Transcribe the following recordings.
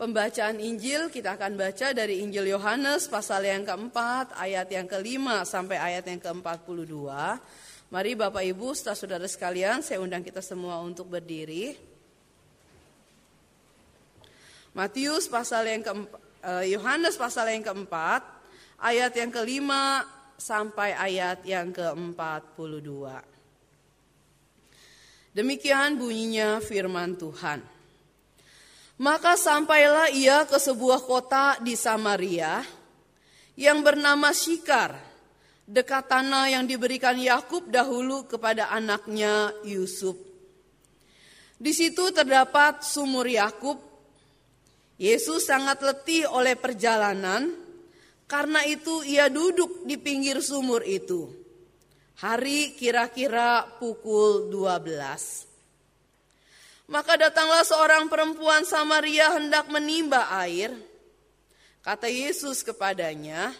Pembacaan Injil kita akan baca dari Injil Yohanes pasal yang keempat, ayat yang kelima sampai ayat yang ke-42. Mari Bapak Ibu, saudara sekalian, saya undang kita semua untuk berdiri. Matius pasal yang keempat, eh, Yohanes pasal yang keempat, ayat yang kelima sampai ayat yang ke-42. Demikian bunyinya firman Tuhan. Maka sampailah ia ke sebuah kota di Samaria yang bernama Syikar, dekat tanah yang diberikan Yakub dahulu kepada anaknya Yusuf. Di situ terdapat sumur Yakub. Yesus sangat letih oleh perjalanan, karena itu ia duduk di pinggir sumur itu. Hari kira-kira pukul 12. Maka datanglah seorang perempuan Samaria hendak menimba air. Kata Yesus kepadanya,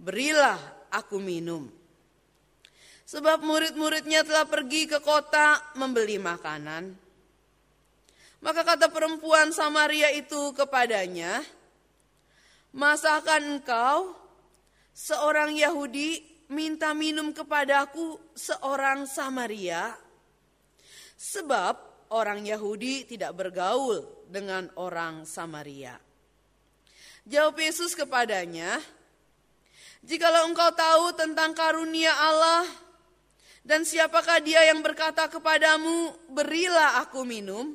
"Berilah aku minum." Sebab murid-muridnya telah pergi ke kota membeli makanan. Maka kata perempuan Samaria itu kepadanya, "Masakan engkau seorang Yahudi minta minum kepadaku seorang Samaria?" Sebab orang Yahudi tidak bergaul dengan orang Samaria. Jawab Yesus kepadanya, Jikalau engkau tahu tentang karunia Allah dan siapakah dia yang berkata kepadamu, berilah aku minum,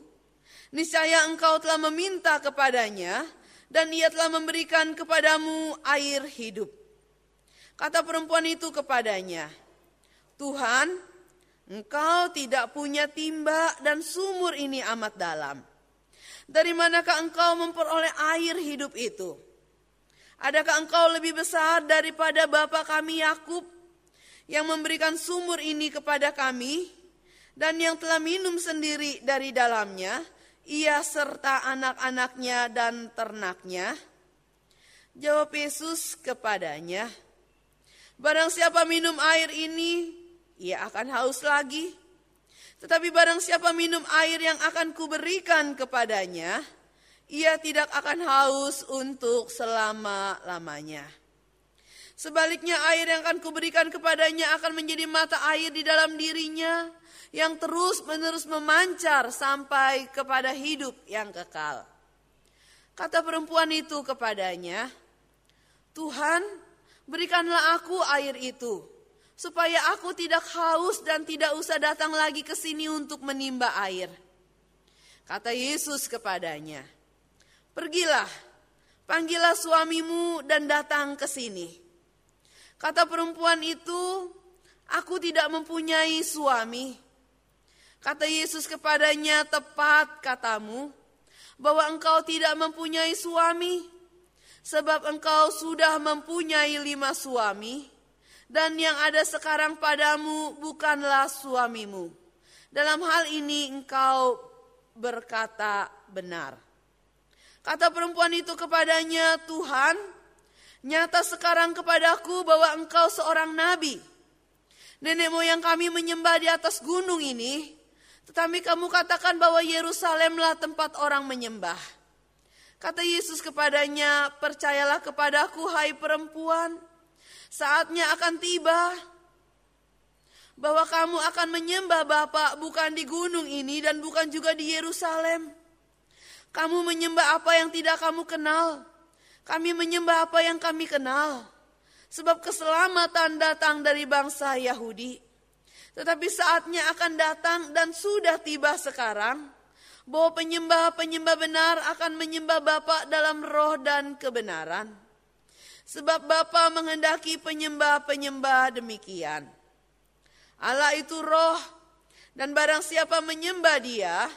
niscaya engkau telah meminta kepadanya dan ia telah memberikan kepadamu air hidup. Kata perempuan itu kepadanya, Tuhan, Engkau tidak punya timba dan sumur ini amat dalam. Dari manakah engkau memperoleh air hidup itu? Adakah engkau lebih besar daripada bapa kami Yakub yang memberikan sumur ini kepada kami dan yang telah minum sendiri dari dalamnya, ia serta anak-anaknya dan ternaknya? Jawab Yesus kepadanya, Barang siapa minum air ini, ia akan haus lagi. Tetapi barang siapa minum air yang akan kuberikan kepadanya, ia tidak akan haus untuk selama-lamanya. Sebaliknya air yang akan kuberikan kepadanya akan menjadi mata air di dalam dirinya yang terus menerus memancar sampai kepada hidup yang kekal. Kata perempuan itu kepadanya, Tuhan berikanlah aku air itu supaya aku tidak haus dan tidak usah datang lagi ke sini untuk menimba air. Kata Yesus kepadanya, "Pergilah, panggillah suamimu dan datang ke sini." Kata perempuan itu, "Aku tidak mempunyai suami." Kata Yesus kepadanya, "Tepat katamu bahwa engkau tidak mempunyai suami, sebab engkau sudah mempunyai lima suami." Dan yang ada sekarang padamu bukanlah suamimu. Dalam hal ini engkau berkata benar. Kata perempuan itu kepadanya, Tuhan, nyata sekarang kepadaku bahwa engkau seorang nabi. Nenek moyang kami menyembah di atas gunung ini, tetapi kamu katakan bahwa Yerusalemlah tempat orang menyembah. Kata Yesus kepadanya, percayalah kepadaku hai perempuan, Saatnya akan tiba bahwa kamu akan menyembah Bapa bukan di gunung ini dan bukan juga di Yerusalem. Kamu menyembah apa yang tidak kamu kenal. Kami menyembah apa yang kami kenal. Sebab keselamatan datang dari bangsa Yahudi. Tetapi saatnya akan datang dan sudah tiba sekarang bahwa penyembah-penyembah benar akan menyembah Bapa dalam roh dan kebenaran. Sebab Bapa menghendaki penyembah-penyembah demikian. Allah itu roh dan barang siapa menyembah dia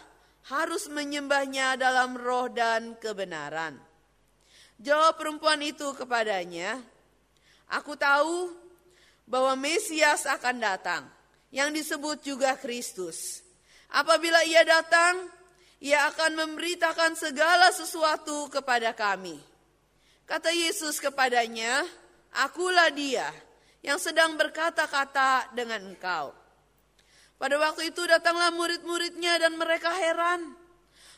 harus menyembahnya dalam roh dan kebenaran. Jawab perempuan itu kepadanya, Aku tahu bahwa Mesias akan datang, yang disebut juga Kristus. Apabila ia datang, ia akan memberitakan segala sesuatu kepada kami. Kata Yesus kepadanya, Akulah dia yang sedang berkata-kata dengan engkau. Pada waktu itu datanglah murid-muridnya dan mereka heran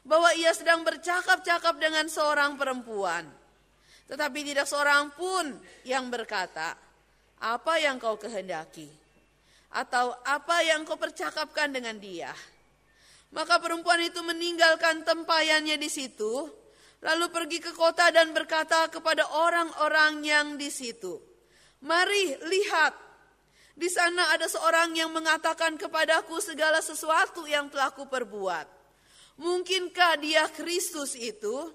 bahwa ia sedang bercakap-cakap dengan seorang perempuan. Tetapi tidak seorang pun yang berkata, apa yang kau kehendaki? Atau apa yang kau percakapkan dengan dia? Maka perempuan itu meninggalkan tempayannya di situ, lalu pergi ke kota dan berkata kepada orang-orang yang di situ, Mari lihat, di sana ada seorang yang mengatakan kepadaku segala sesuatu yang telah kuperbuat. Mungkinkah dia Kristus itu?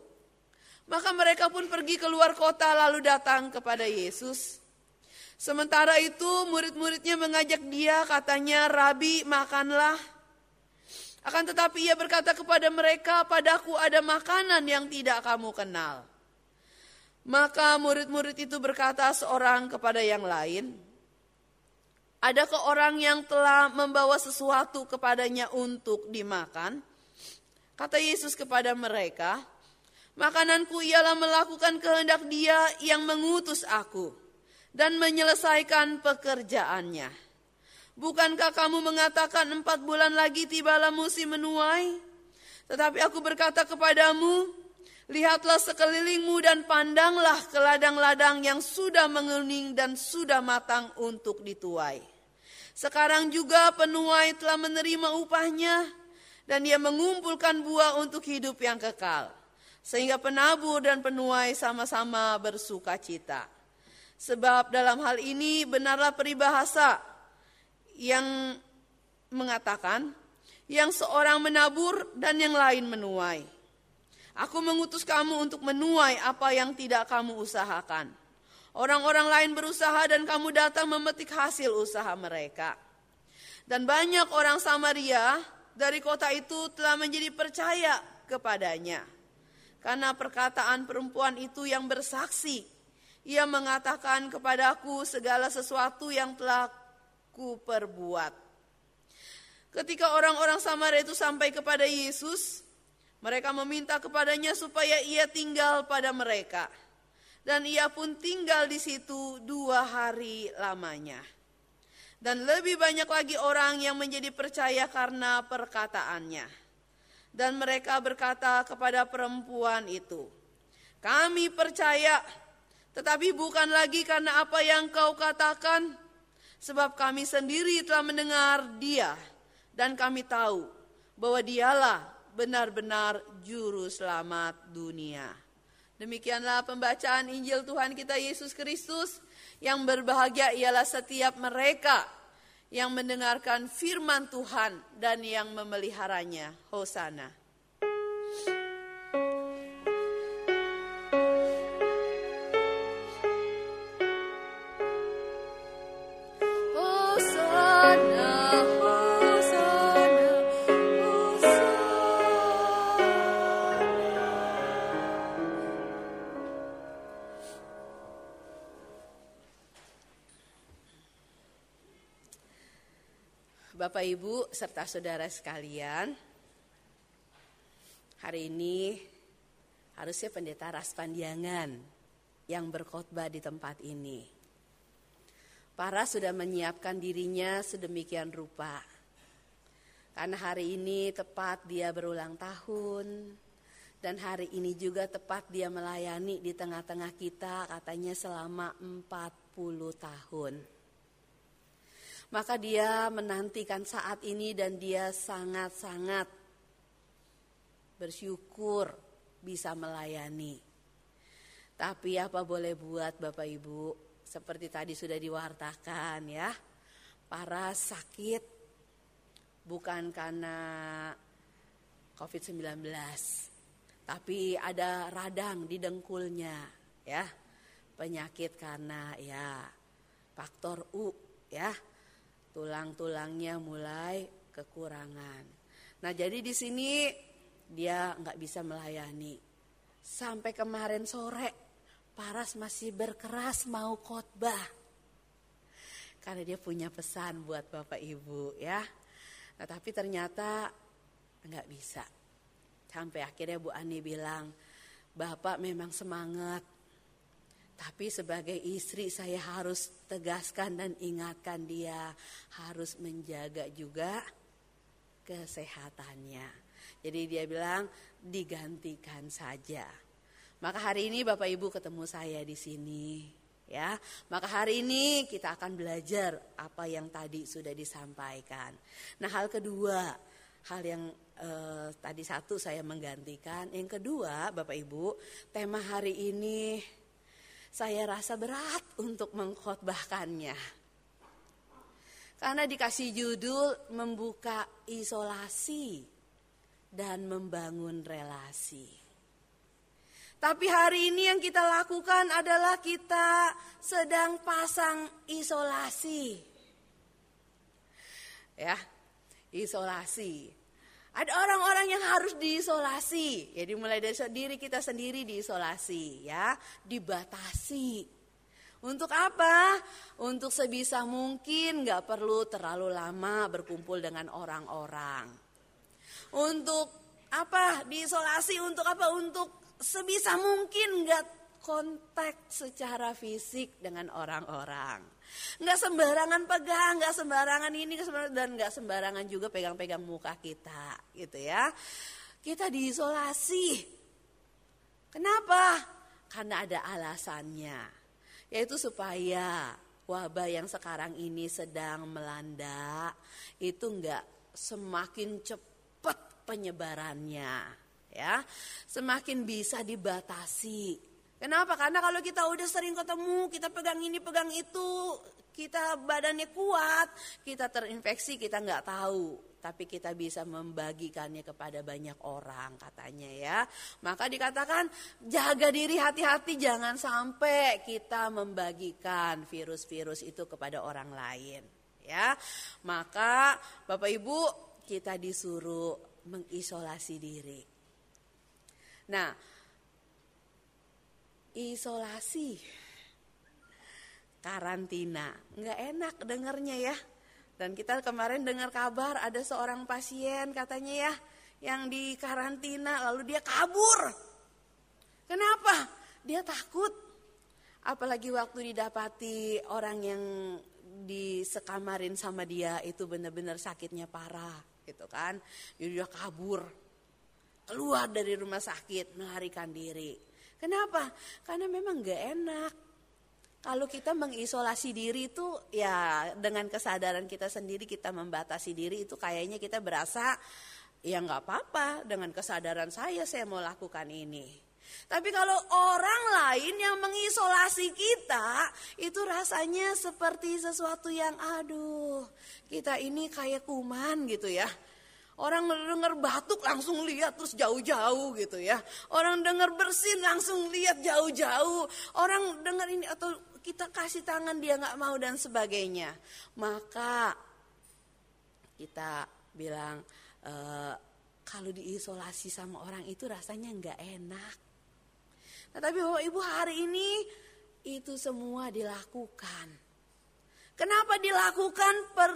Maka mereka pun pergi keluar kota lalu datang kepada Yesus. Sementara itu murid-muridnya mengajak dia katanya, Rabi makanlah. Akan tetapi ia berkata kepada mereka, padaku ada makanan yang tidak kamu kenal. Maka murid-murid itu berkata seorang kepada yang lain, Adakah orang yang telah membawa sesuatu kepadanya untuk dimakan? Kata Yesus kepada mereka, makananku ialah melakukan kehendak dia yang mengutus aku dan menyelesaikan pekerjaannya. Bukankah kamu mengatakan empat bulan lagi tibalah musim menuai? Tetapi aku berkata kepadamu, lihatlah sekelilingmu dan pandanglah ke ladang-ladang yang sudah menguning dan sudah matang untuk dituai. Sekarang juga penuai telah menerima upahnya, dan ia mengumpulkan buah untuk hidup yang kekal. Sehingga penabur dan penuai sama-sama bersuka cita. Sebab dalam hal ini benarlah peribahasa yang mengatakan yang seorang menabur dan yang lain menuai. Aku mengutus kamu untuk menuai apa yang tidak kamu usahakan. Orang-orang lain berusaha dan kamu datang memetik hasil usaha mereka. Dan banyak orang Samaria dari kota itu telah menjadi percaya kepadanya. Karena perkataan perempuan itu yang bersaksi, ia mengatakan kepadaku segala sesuatu yang telah kuperbuat. Ketika orang-orang Samaria itu sampai kepada Yesus, mereka meminta kepadanya supaya ia tinggal pada mereka. Dan ia pun tinggal di situ dua hari lamanya. Dan lebih banyak lagi orang yang menjadi percaya karena perkataannya. Dan mereka berkata kepada perempuan itu, "Kami percaya, tetapi bukan lagi karena apa yang kau katakan, sebab kami sendiri telah mendengar Dia, dan kami tahu bahwa Dialah benar-benar juru selamat dunia." Demikianlah pembacaan Injil Tuhan kita Yesus Kristus. Yang berbahagia ialah setiap mereka yang mendengarkan firman Tuhan dan yang memeliharanya. Hosana. Bapak Ibu serta saudara sekalian, hari ini harusnya pendeta Raspandiangan yang berkhotbah di tempat ini. Para sudah menyiapkan dirinya sedemikian rupa. Karena hari ini tepat dia berulang tahun dan hari ini juga tepat dia melayani di tengah-tengah kita katanya selama 40 tahun. Maka dia menantikan saat ini dan dia sangat-sangat bersyukur bisa melayani. Tapi apa boleh buat Bapak Ibu, seperti tadi sudah diwartakan ya, para sakit bukan karena COVID-19, tapi ada radang di dengkulnya ya, penyakit karena ya faktor U ya, tulang-tulangnya mulai kekurangan. Nah jadi di sini dia nggak bisa melayani. Sampai kemarin sore Paras masih berkeras mau khotbah. Karena dia punya pesan buat Bapak Ibu ya. Nah tapi ternyata nggak bisa. Sampai akhirnya Bu Ani bilang, Bapak memang semangat tapi sebagai istri saya harus tegaskan dan ingatkan dia harus menjaga juga kesehatannya. Jadi dia bilang digantikan saja. Maka hari ini Bapak Ibu ketemu saya di sini ya. Maka hari ini kita akan belajar apa yang tadi sudah disampaikan. Nah, hal kedua, hal yang eh, tadi satu saya menggantikan, yang kedua Bapak Ibu, tema hari ini saya rasa berat untuk mengkhotbahkannya. Karena dikasih judul membuka isolasi dan membangun relasi. Tapi hari ini yang kita lakukan adalah kita sedang pasang isolasi. Ya, isolasi. Ada orang-orang yang harus diisolasi. Jadi mulai dari diri kita sendiri diisolasi ya, dibatasi. Untuk apa? Untuk sebisa mungkin nggak perlu terlalu lama berkumpul dengan orang-orang. Untuk apa? Diisolasi untuk apa? Untuk sebisa mungkin nggak kontak secara fisik dengan orang-orang. Nggak sembarangan pegang, nggak sembarangan ini, dan nggak sembarangan juga pegang-pegang muka kita, gitu ya. Kita diisolasi. Kenapa? Karena ada alasannya, yaitu supaya wabah yang sekarang ini sedang melanda itu nggak semakin cepat penyebarannya, ya, semakin bisa dibatasi Kenapa? Karena kalau kita udah sering ketemu, kita pegang ini, pegang itu, kita badannya kuat, kita terinfeksi, kita nggak tahu. Tapi kita bisa membagikannya kepada banyak orang katanya ya. Maka dikatakan jaga diri hati-hati jangan sampai kita membagikan virus-virus itu kepada orang lain. Ya, maka Bapak Ibu kita disuruh mengisolasi diri. Nah, isolasi. Karantina. Nggak enak dengernya ya. Dan kita kemarin dengar kabar ada seorang pasien katanya ya yang di karantina lalu dia kabur. Kenapa? Dia takut. Apalagi waktu didapati orang yang disekamarin sama dia itu benar-benar sakitnya parah gitu kan. Dia kabur. Keluar dari rumah sakit melarikan diri Kenapa? Karena memang gak enak. Kalau kita mengisolasi diri itu ya dengan kesadaran kita sendiri kita membatasi diri itu kayaknya kita berasa ya nggak apa-apa dengan kesadaran saya saya mau lakukan ini. Tapi kalau orang lain yang mengisolasi kita, itu rasanya seperti sesuatu yang aduh, kita ini kayak kuman gitu ya. Orang dengar batuk langsung lihat terus jauh-jauh gitu ya. Orang dengar bersin langsung lihat jauh-jauh. Orang dengar ini atau kita kasih tangan dia nggak mau dan sebagainya. Maka kita bilang e, kalau diisolasi sama orang itu rasanya nggak enak. Nah, tapi bapak ibu hari ini itu semua dilakukan. Kenapa dilakukan? Per,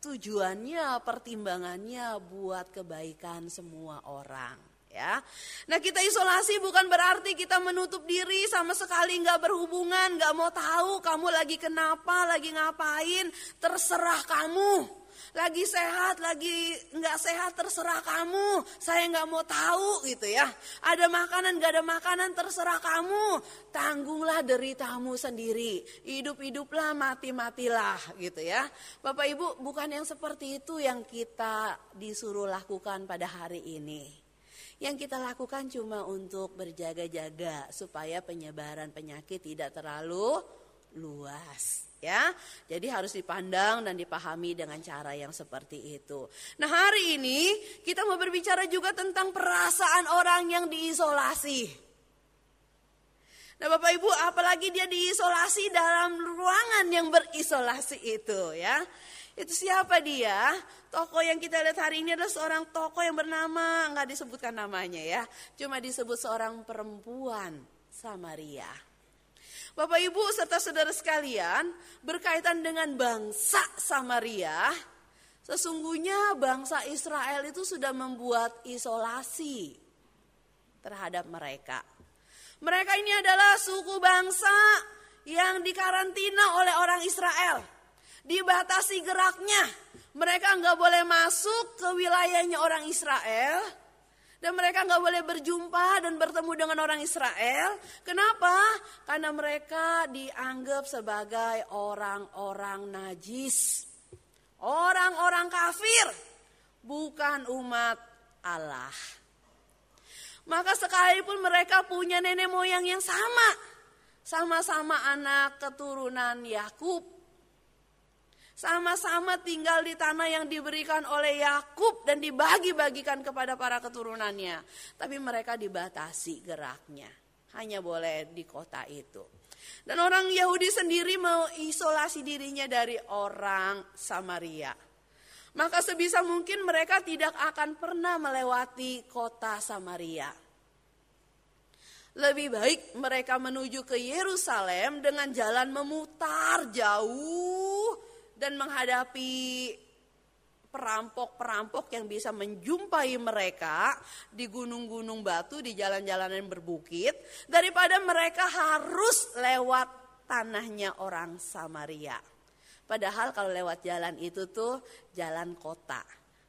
tujuannya, pertimbangannya buat kebaikan semua orang ya. Nah kita isolasi bukan berarti kita menutup diri sama sekali nggak berhubungan, nggak mau tahu kamu lagi kenapa, lagi ngapain, terserah kamu lagi sehat, lagi nggak sehat terserah kamu. Saya nggak mau tahu gitu ya. Ada makanan nggak ada makanan terserah kamu. Tanggunglah deritamu sendiri. Hidup-hiduplah, mati-matilah gitu ya. Bapak Ibu bukan yang seperti itu yang kita disuruh lakukan pada hari ini. Yang kita lakukan cuma untuk berjaga-jaga supaya penyebaran penyakit tidak terlalu luas ya. Jadi harus dipandang dan dipahami dengan cara yang seperti itu. Nah, hari ini kita mau berbicara juga tentang perasaan orang yang diisolasi. Nah, Bapak Ibu, apalagi dia diisolasi dalam ruangan yang berisolasi itu ya. Itu siapa dia? Toko yang kita lihat hari ini adalah seorang toko yang bernama, nggak disebutkan namanya ya. Cuma disebut seorang perempuan Samaria. Bapak Ibu serta saudara sekalian, berkaitan dengan bangsa Samaria, sesungguhnya bangsa Israel itu sudah membuat isolasi terhadap mereka. Mereka ini adalah suku bangsa yang dikarantina oleh orang Israel. Dibatasi geraknya. Mereka nggak boleh masuk ke wilayahnya orang Israel Dan mereka nggak boleh berjumpa dan bertemu dengan orang Israel. Kenapa? Karena mereka dianggap sebagai orang-orang najis. Orang-orang kafir. Bukan umat Allah. Maka sekalipun mereka punya nenek moyang yang sama. Sama-sama anak keturunan Yakub sama-sama tinggal di tanah yang diberikan oleh Yakub dan dibagi-bagikan kepada para keturunannya. Tapi mereka dibatasi geraknya. Hanya boleh di kota itu. Dan orang Yahudi sendiri mau isolasi dirinya dari orang Samaria. Maka sebisa mungkin mereka tidak akan pernah melewati kota Samaria. Lebih baik mereka menuju ke Yerusalem dengan jalan memutar jauh dan menghadapi perampok-perampok yang bisa menjumpai mereka di gunung-gunung batu, di jalan-jalan yang berbukit, daripada mereka harus lewat tanahnya orang Samaria. Padahal kalau lewat jalan itu tuh jalan kota.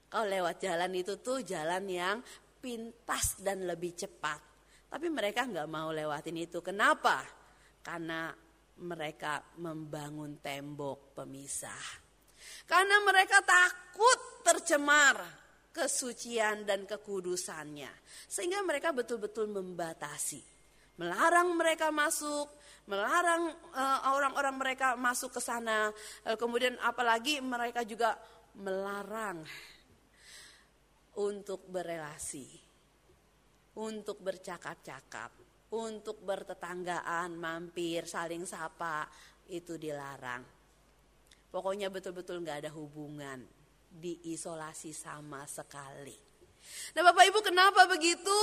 Kalau lewat jalan itu tuh jalan yang pintas dan lebih cepat. Tapi mereka nggak mau lewatin itu. Kenapa? Karena mereka membangun tembok pemisah. Karena mereka takut tercemar kesucian dan kekudusannya. Sehingga mereka betul-betul membatasi. Melarang mereka masuk, melarang eh, orang-orang mereka masuk ke sana. Uh, kemudian apalagi mereka juga melarang untuk berelasi, untuk bercakap-cakap untuk bertetanggaan, mampir, saling sapa itu dilarang. Pokoknya betul-betul nggak ada hubungan, diisolasi sama sekali. Nah Bapak Ibu kenapa begitu?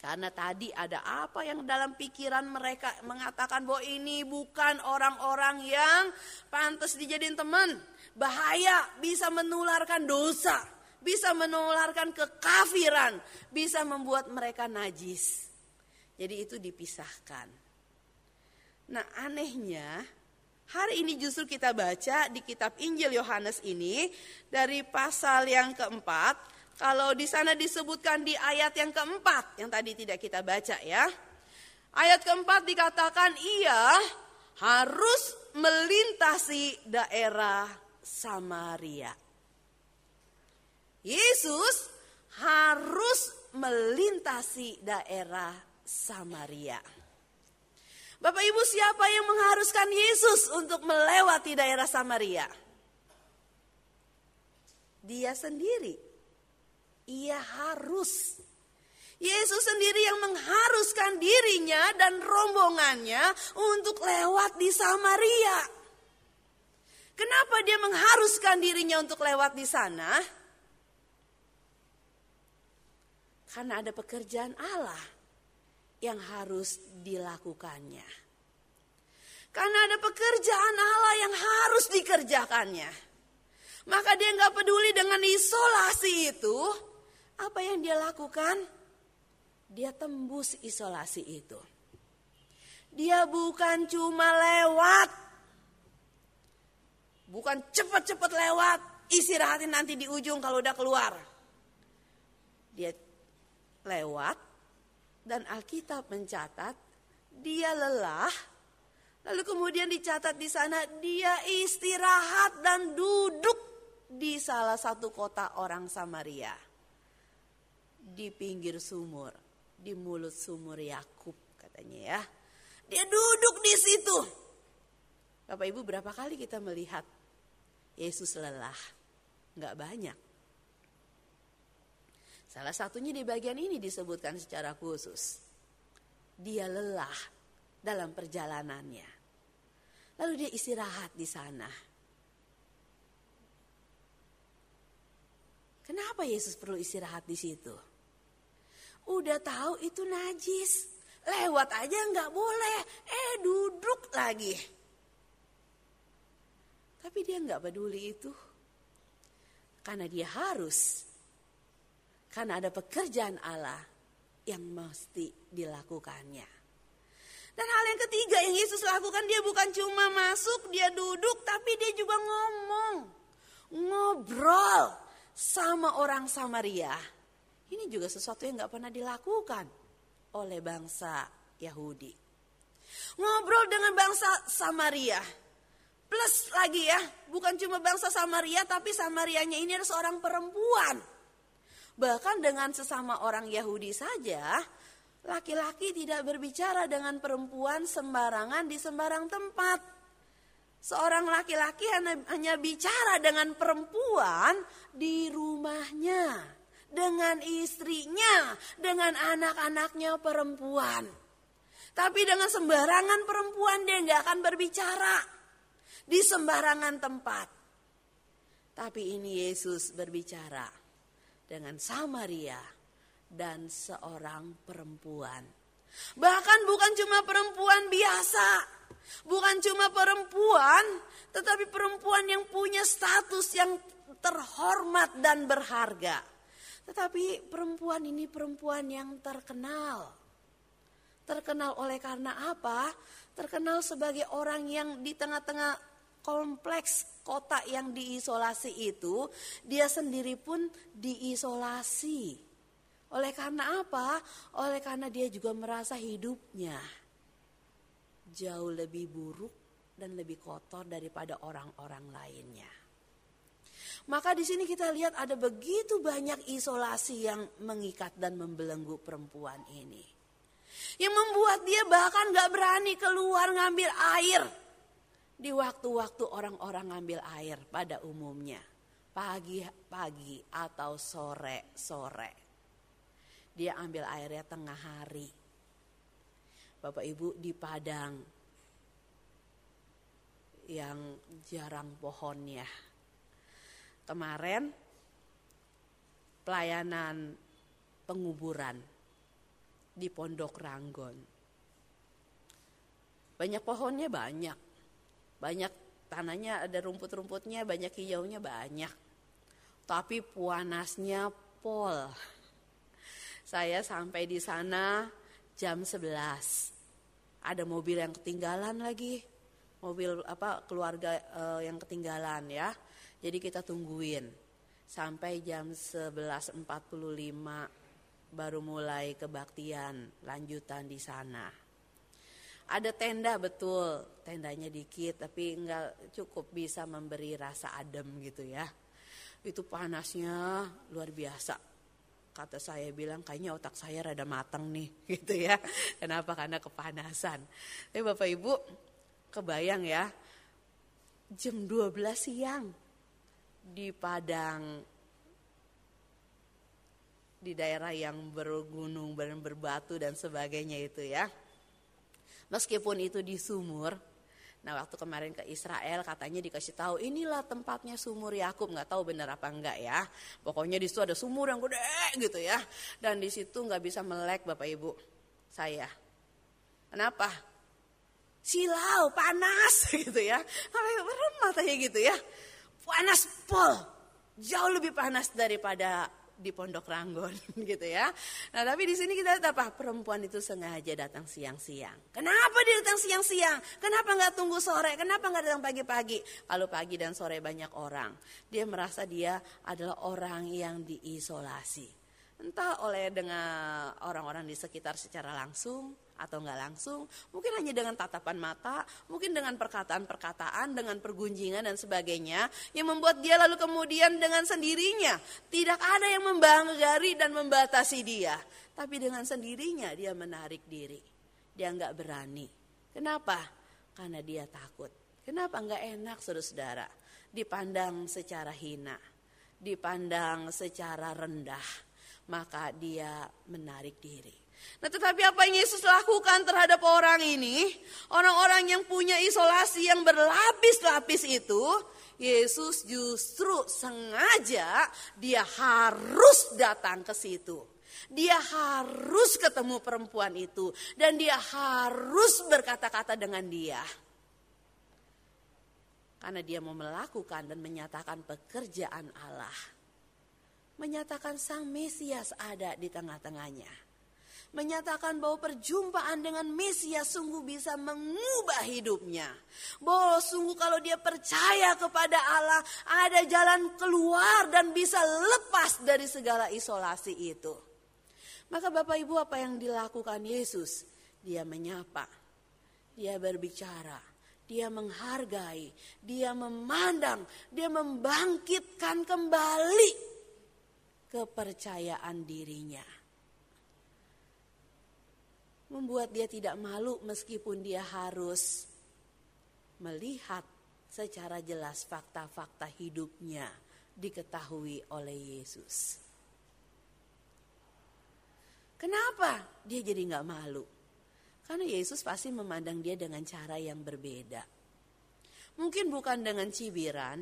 Karena tadi ada apa yang dalam pikiran mereka mengatakan bahwa ini bukan orang-orang yang pantas dijadiin teman. Bahaya, bisa menularkan dosa, bisa menularkan kekafiran, bisa membuat mereka najis. Jadi itu dipisahkan. Nah anehnya hari ini justru kita baca di kitab Injil Yohanes ini dari pasal yang keempat. Kalau di sana disebutkan di ayat yang keempat yang tadi tidak kita baca ya. Ayat keempat dikatakan ia harus melintasi daerah Samaria. Yesus harus melintasi daerah Samaria. Bapak Ibu siapa yang mengharuskan Yesus untuk melewati daerah Samaria? Dia sendiri. Ia harus. Yesus sendiri yang mengharuskan dirinya dan rombongannya untuk lewat di Samaria. Kenapa dia mengharuskan dirinya untuk lewat di sana? Karena ada pekerjaan Allah yang harus dilakukannya. Karena ada pekerjaan Allah yang harus dikerjakannya. Maka dia nggak peduli dengan isolasi itu. Apa yang dia lakukan? Dia tembus isolasi itu. Dia bukan cuma lewat. Bukan cepat-cepat lewat. Istirahatin nanti di ujung kalau udah keluar. Dia lewat dan Alkitab mencatat dia lelah, lalu kemudian dicatat di sana dia istirahat dan duduk di salah satu kota orang Samaria. Di pinggir sumur, di mulut sumur Yakub katanya ya. Dia duduk di situ. Bapak Ibu berapa kali kita melihat Yesus lelah? Enggak banyak. Salah satunya di bagian ini disebutkan secara khusus. Dia lelah dalam perjalanannya. Lalu dia istirahat di sana. Kenapa Yesus perlu istirahat di situ? Udah tahu itu najis. Lewat aja nggak boleh. Eh duduk lagi. Tapi dia nggak peduli itu. Karena dia harus karena ada pekerjaan Allah yang mesti dilakukannya. Dan hal yang ketiga yang Yesus lakukan dia bukan cuma masuk, dia duduk, tapi dia juga ngomong. Ngobrol sama orang Samaria Ini juga sesuatu yang gak pernah dilakukan oleh bangsa Yahudi. Ngobrol dengan bangsa Samaria. Plus lagi ya, bukan cuma bangsa Samaria, tapi Samarianya ini adalah seorang perempuan. Bahkan dengan sesama orang Yahudi saja, laki-laki tidak berbicara dengan perempuan sembarangan di sembarang tempat. Seorang laki-laki hanya, bicara dengan perempuan di rumahnya, dengan istrinya, dengan anak-anaknya perempuan. Tapi dengan sembarangan perempuan dia nggak akan berbicara di sembarangan tempat. Tapi ini Yesus berbicara dengan Samaria dan seorang perempuan. Bahkan bukan cuma perempuan biasa, Bukan cuma perempuan, tetapi perempuan yang punya status yang terhormat dan berharga. Tetapi perempuan ini perempuan yang terkenal. Terkenal oleh karena apa? Terkenal sebagai orang yang di tengah-tengah kompleks kota yang diisolasi itu, dia sendiri pun diisolasi. Oleh karena apa? Oleh karena dia juga merasa hidupnya jauh lebih buruk dan lebih kotor daripada orang-orang lainnya. Maka di sini kita lihat ada begitu banyak isolasi yang mengikat dan membelenggu perempuan ini. Yang membuat dia bahkan gak berani keluar ngambil air. Di waktu-waktu orang-orang ngambil air pada umumnya. Pagi-pagi atau sore-sore. Dia ambil airnya tengah hari Bapak Ibu di Padang yang jarang pohonnya. Kemarin pelayanan penguburan di Pondok Ranggon. Banyak pohonnya banyak. Banyak tanahnya ada rumput-rumputnya, banyak hijaunya banyak. Tapi puanasnya pol. Saya sampai di sana jam 11. Ada mobil yang ketinggalan lagi. Mobil apa keluarga uh, yang ketinggalan ya. Jadi kita tungguin sampai jam 11.45 baru mulai kebaktian lanjutan di sana. Ada tenda betul, tendanya dikit tapi nggak cukup bisa memberi rasa adem gitu ya. Itu panasnya luar biasa kata saya bilang kayaknya otak saya rada matang nih gitu ya. Kenapa? Karena kepanasan. Tapi Bapak Ibu kebayang ya jam 12 siang di Padang di daerah yang bergunung dan berbatu dan sebagainya itu ya. Meskipun itu di sumur, Nah waktu kemarin ke Israel katanya dikasih tahu inilah tempatnya sumur Yakub nggak tahu benar apa enggak ya. Pokoknya di situ ada sumur yang gede gitu ya. Dan di situ nggak bisa melek bapak ibu saya. Kenapa? Silau panas gitu ya. Merem matanya gitu ya. Panas pol. Jauh lebih panas daripada di Pondok Ranggon gitu ya. Nah tapi di sini kita lihat apa? Perempuan itu sengaja datang siang-siang. Kenapa dia datang siang-siang? Kenapa nggak tunggu sore? Kenapa nggak datang pagi-pagi? Kalau pagi dan sore banyak orang, dia merasa dia adalah orang yang diisolasi. Entah oleh dengan orang-orang di sekitar secara langsung atau nggak langsung, mungkin hanya dengan tatapan mata, mungkin dengan perkataan-perkataan, dengan pergunjingan dan sebagainya, yang membuat dia lalu kemudian dengan sendirinya tidak ada yang membanggari dan membatasi dia, tapi dengan sendirinya dia menarik diri, dia nggak berani. Kenapa? Karena dia takut. Kenapa nggak enak saudara-saudara? Dipandang secara hina, dipandang secara rendah, maka dia menarik diri. Nah tetapi apa yang Yesus lakukan terhadap orang ini, orang-orang yang punya isolasi yang berlapis-lapis itu, Yesus justru sengaja dia harus datang ke situ. Dia harus ketemu perempuan itu dan dia harus berkata-kata dengan dia. Karena dia mau melakukan dan menyatakan pekerjaan Allah. Menyatakan sang Mesias ada di tengah-tengahnya menyatakan bahwa perjumpaan dengan Mesias sungguh bisa mengubah hidupnya. Bahwa sungguh kalau dia percaya kepada Allah, ada jalan keluar dan bisa lepas dari segala isolasi itu. Maka Bapak Ibu apa yang dilakukan Yesus? Dia menyapa, dia berbicara, dia menghargai, dia memandang, dia membangkitkan kembali kepercayaan dirinya membuat dia tidak malu meskipun dia harus melihat secara jelas fakta-fakta hidupnya diketahui oleh Yesus. Kenapa dia jadi nggak malu? Karena Yesus pasti memandang dia dengan cara yang berbeda. Mungkin bukan dengan cibiran,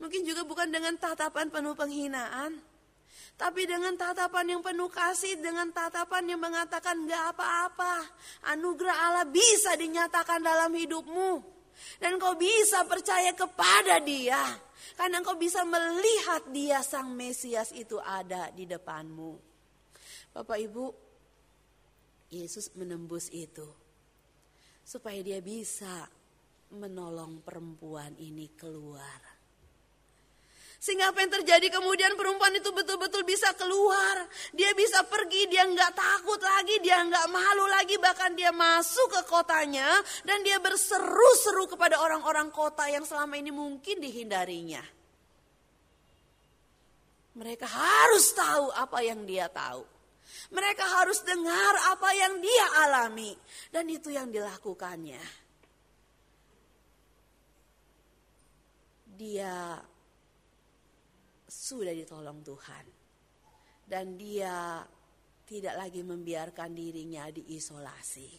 mungkin juga bukan dengan tatapan penuh penghinaan, tapi dengan tatapan yang penuh kasih, dengan tatapan yang mengatakan gak apa-apa. Anugerah Allah bisa dinyatakan dalam hidupmu. Dan kau bisa percaya kepada dia. Karena kau bisa melihat dia sang Mesias itu ada di depanmu. Bapak Ibu, Yesus menembus itu. Supaya dia bisa menolong perempuan ini keluar sehingga apa yang terjadi kemudian perempuan itu betul-betul bisa keluar. Dia bisa pergi, dia nggak takut lagi, dia nggak malu lagi. Bahkan dia masuk ke kotanya dan dia berseru-seru kepada orang-orang kota yang selama ini mungkin dihindarinya. Mereka harus tahu apa yang dia tahu. Mereka harus dengar apa yang dia alami. Dan itu yang dilakukannya. Dia sudah ditolong Tuhan. Dan dia tidak lagi membiarkan dirinya diisolasi.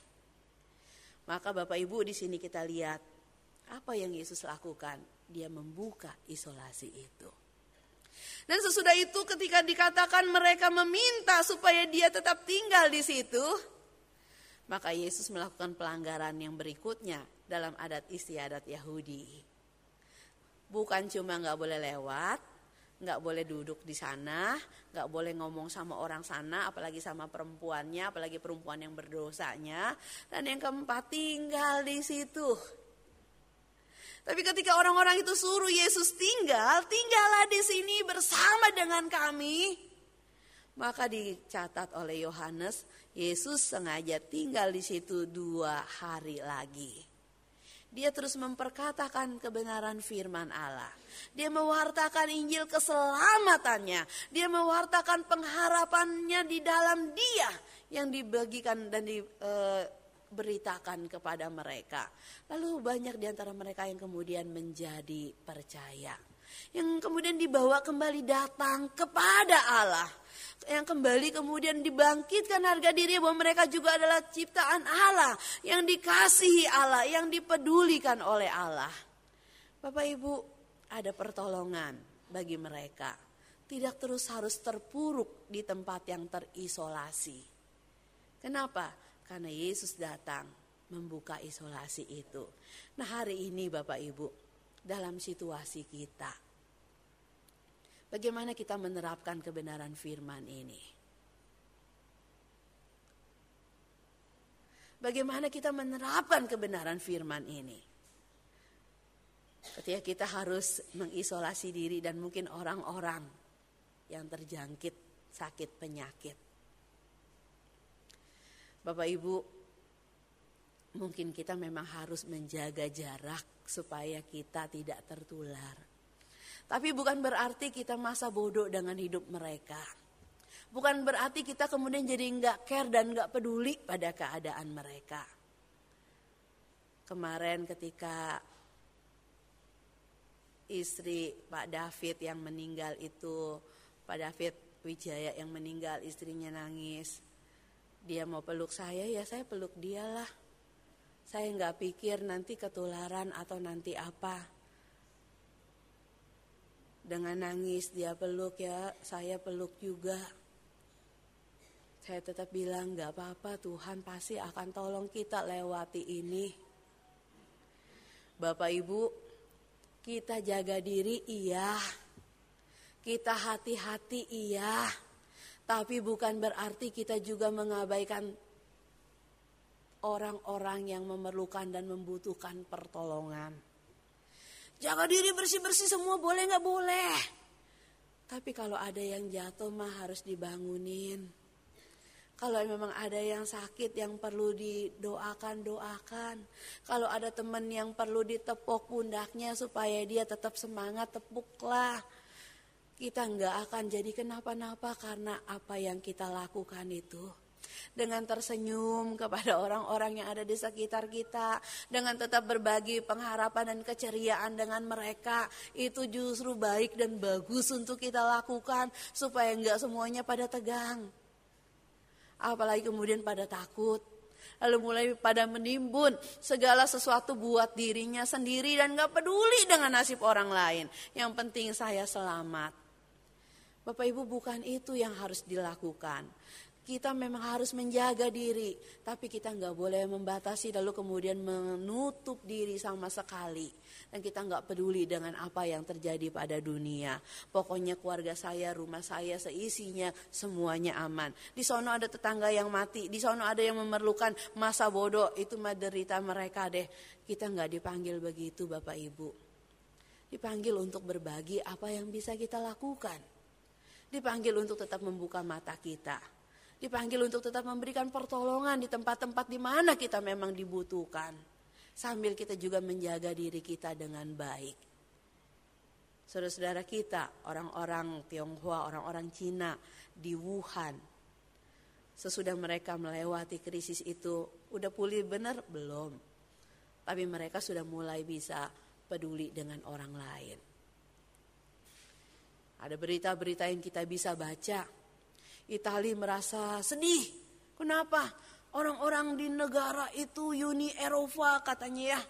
Maka Bapak Ibu di sini kita lihat apa yang Yesus lakukan. Dia membuka isolasi itu. Dan sesudah itu ketika dikatakan mereka meminta supaya dia tetap tinggal di situ, maka Yesus melakukan pelanggaran yang berikutnya dalam adat istiadat Yahudi. Bukan cuma nggak boleh lewat, nggak boleh duduk di sana, nggak boleh ngomong sama orang sana, apalagi sama perempuannya, apalagi perempuan yang berdosanya. Dan yang keempat tinggal di situ. Tapi ketika orang-orang itu suruh Yesus tinggal, tinggallah di sini bersama dengan kami. Maka dicatat oleh Yohanes, Yesus sengaja tinggal di situ dua hari lagi. Dia terus memperkatakan kebenaran firman Allah. Dia mewartakan Injil keselamatannya. Dia mewartakan pengharapannya di dalam dia yang dibagikan dan diberitakan kepada mereka. Lalu banyak di antara mereka yang kemudian menjadi percaya. Yang kemudian dibawa kembali datang kepada Allah yang kembali kemudian dibangkitkan harga diri bahwa mereka juga adalah ciptaan Allah yang dikasihi Allah, yang dipedulikan oleh Allah. Bapak Ibu, ada pertolongan bagi mereka. Tidak terus harus terpuruk di tempat yang terisolasi. Kenapa? Karena Yesus datang membuka isolasi itu. Nah, hari ini Bapak Ibu, dalam situasi kita, Bagaimana kita menerapkan kebenaran firman ini? Bagaimana kita menerapkan kebenaran firman ini? Ketika kita harus mengisolasi diri dan mungkin orang-orang yang terjangkit sakit penyakit. Bapak Ibu, mungkin kita memang harus menjaga jarak supaya kita tidak tertular. Tapi bukan berarti kita masa bodoh dengan hidup mereka. Bukan berarti kita kemudian jadi nggak care dan nggak peduli pada keadaan mereka. Kemarin ketika istri Pak David yang meninggal itu, Pak David Wijaya yang meninggal istrinya nangis. Dia mau peluk saya ya saya peluk dia lah. Saya nggak pikir nanti ketularan atau nanti apa dengan nangis dia peluk ya, saya peluk juga. Saya tetap bilang gak apa-apa Tuhan pasti akan tolong kita lewati ini. Bapak Ibu, kita jaga diri iya. Kita hati-hati iya. Tapi bukan berarti kita juga mengabaikan orang-orang yang memerlukan dan membutuhkan pertolongan. Jaga diri bersih-bersih semua boleh nggak boleh. Tapi kalau ada yang jatuh mah harus dibangunin. Kalau memang ada yang sakit yang perlu didoakan, doakan. Kalau ada teman yang perlu ditepuk pundaknya supaya dia tetap semangat, tepuklah. Kita nggak akan jadi kenapa-napa karena apa yang kita lakukan itu dengan tersenyum kepada orang-orang yang ada di sekitar kita, dengan tetap berbagi pengharapan dan keceriaan dengan mereka, itu justru baik dan bagus untuk kita lakukan supaya enggak semuanya pada tegang. Apalagi kemudian pada takut, lalu mulai pada menimbun segala sesuatu buat dirinya sendiri dan gak peduli dengan nasib orang lain. Yang penting saya selamat. Bapak Ibu bukan itu yang harus dilakukan. Kita memang harus menjaga diri, tapi kita nggak boleh membatasi lalu kemudian menutup diri sama sekali. Dan kita nggak peduli dengan apa yang terjadi pada dunia. Pokoknya keluarga saya, rumah saya, seisinya semuanya aman. Di sana ada tetangga yang mati, di sana ada yang memerlukan masa bodoh, itu derita mereka deh. Kita nggak dipanggil begitu Bapak Ibu. Dipanggil untuk berbagi apa yang bisa kita lakukan. Dipanggil untuk tetap membuka mata kita dipanggil untuk tetap memberikan pertolongan di tempat-tempat di mana kita memang dibutuhkan. Sambil kita juga menjaga diri kita dengan baik. Saudara-saudara kita, orang-orang Tionghoa, orang-orang Cina di Wuhan, sesudah mereka melewati krisis itu, udah pulih benar? Belum. Tapi mereka sudah mulai bisa peduli dengan orang lain. Ada berita-berita yang kita bisa baca, Itali merasa sedih. Kenapa? Orang-orang di negara itu Uni Eropa katanya ya.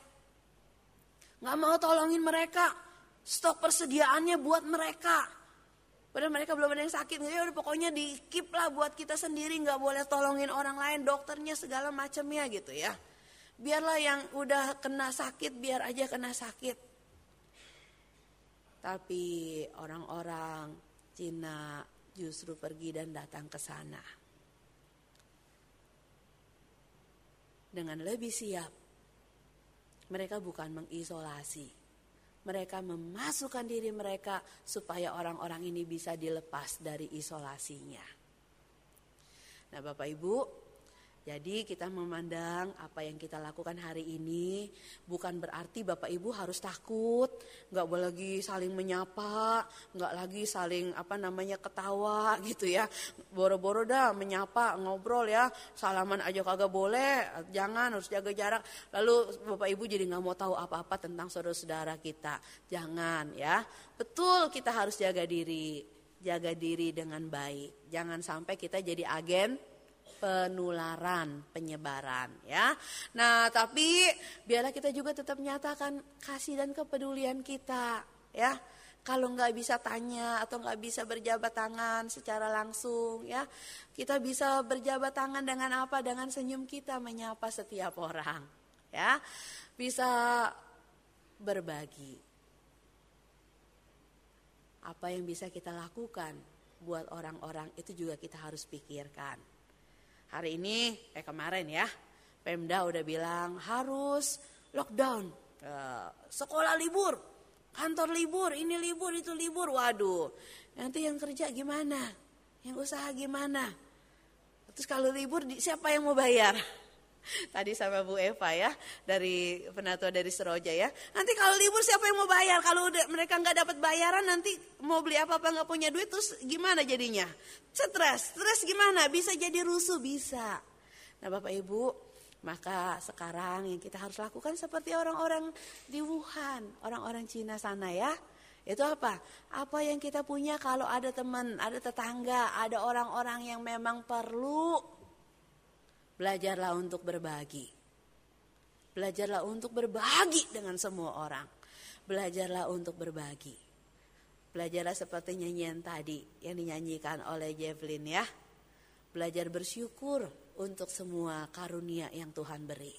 Nggak mau tolongin mereka. Stok persediaannya buat mereka. Padahal mereka belum ada yang sakit. Ya udah pokoknya di keep lah buat kita sendiri. nggak boleh tolongin orang lain. Dokternya segala macamnya gitu ya. Biarlah yang udah kena sakit biar aja kena sakit. Tapi orang-orang Cina, justru pergi dan datang ke sana. Dengan lebih siap, mereka bukan mengisolasi, mereka memasukkan diri mereka supaya orang-orang ini bisa dilepas dari isolasinya. Nah, Bapak Ibu, jadi kita memandang apa yang kita lakukan hari ini bukan berarti Bapak Ibu harus takut, nggak boleh lagi saling menyapa, nggak lagi saling apa namanya ketawa gitu ya. Boro-boro dah menyapa, ngobrol ya, salaman aja kagak boleh, jangan harus jaga jarak. Lalu Bapak Ibu jadi nggak mau tahu apa-apa tentang saudara-saudara kita, jangan ya. Betul kita harus jaga diri, jaga diri dengan baik. Jangan sampai kita jadi agen penularan, penyebaran ya. Nah, tapi biarlah kita juga tetap menyatakan kasih dan kepedulian kita ya. Kalau nggak bisa tanya atau nggak bisa berjabat tangan secara langsung ya, kita bisa berjabat tangan dengan apa? Dengan senyum kita menyapa setiap orang ya. Bisa berbagi. Apa yang bisa kita lakukan buat orang-orang itu juga kita harus pikirkan. Hari ini, eh kemarin ya, Pemda udah bilang harus lockdown, uh, sekolah libur, kantor libur, ini libur, itu libur. Waduh, nanti yang kerja gimana? Yang usaha gimana? Terus kalau libur siapa yang mau bayar? Tadi sama Bu Eva ya dari penatua dari Seroja ya. Nanti kalau libur siapa yang mau bayar? Kalau udah, mereka nggak dapat bayaran nanti mau beli apa apa nggak punya duit terus gimana jadinya? Stres, stres gimana? Bisa jadi rusuh bisa. Nah Bapak Ibu, maka sekarang yang kita harus lakukan seperti orang-orang di Wuhan, orang-orang Cina sana ya. Itu apa? Apa yang kita punya kalau ada teman, ada tetangga, ada orang-orang yang memang perlu Belajarlah untuk berbagi. Belajarlah untuk berbagi dengan semua orang. Belajarlah untuk berbagi. Belajarlah seperti nyanyian tadi yang dinyanyikan oleh Javelin ya. Belajar bersyukur untuk semua karunia yang Tuhan beri.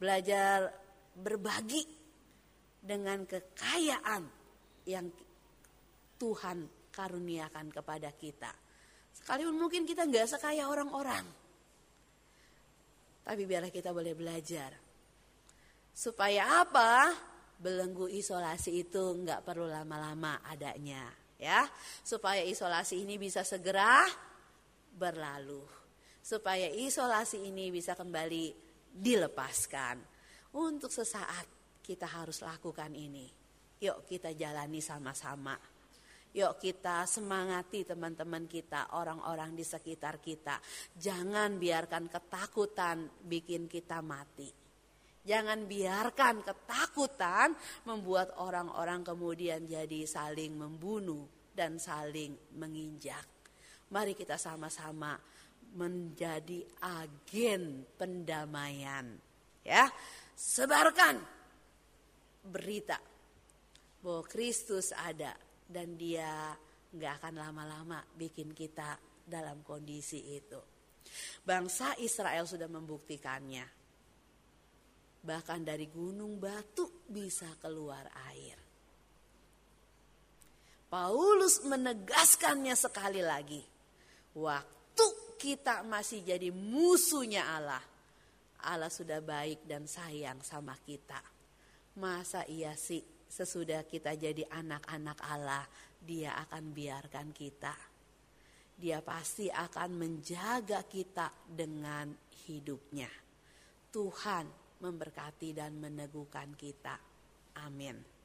Belajar berbagi dengan kekayaan yang Tuhan karuniakan kepada kita Sekalipun mungkin kita nggak sekaya orang-orang. Tapi biarlah kita boleh belajar. Supaya apa? Belenggu isolasi itu nggak perlu lama-lama adanya. ya Supaya isolasi ini bisa segera berlalu. Supaya isolasi ini bisa kembali dilepaskan. Untuk sesaat kita harus lakukan ini. Yuk kita jalani sama-sama. Yuk kita semangati teman-teman kita, orang-orang di sekitar kita. Jangan biarkan ketakutan bikin kita mati. Jangan biarkan ketakutan membuat orang-orang kemudian jadi saling membunuh dan saling menginjak. Mari kita sama-sama menjadi agen pendamaian. Ya, sebarkan berita bahwa Kristus ada dan dia nggak akan lama-lama bikin kita dalam kondisi itu. Bangsa Israel sudah membuktikannya. Bahkan dari gunung batu bisa keluar air. Paulus menegaskannya sekali lagi. Waktu kita masih jadi musuhnya Allah. Allah sudah baik dan sayang sama kita. Masa iya sih sesudah kita jadi anak-anak Allah, Dia akan biarkan kita. Dia pasti akan menjaga kita dengan hidupnya. Tuhan memberkati dan meneguhkan kita. Amin.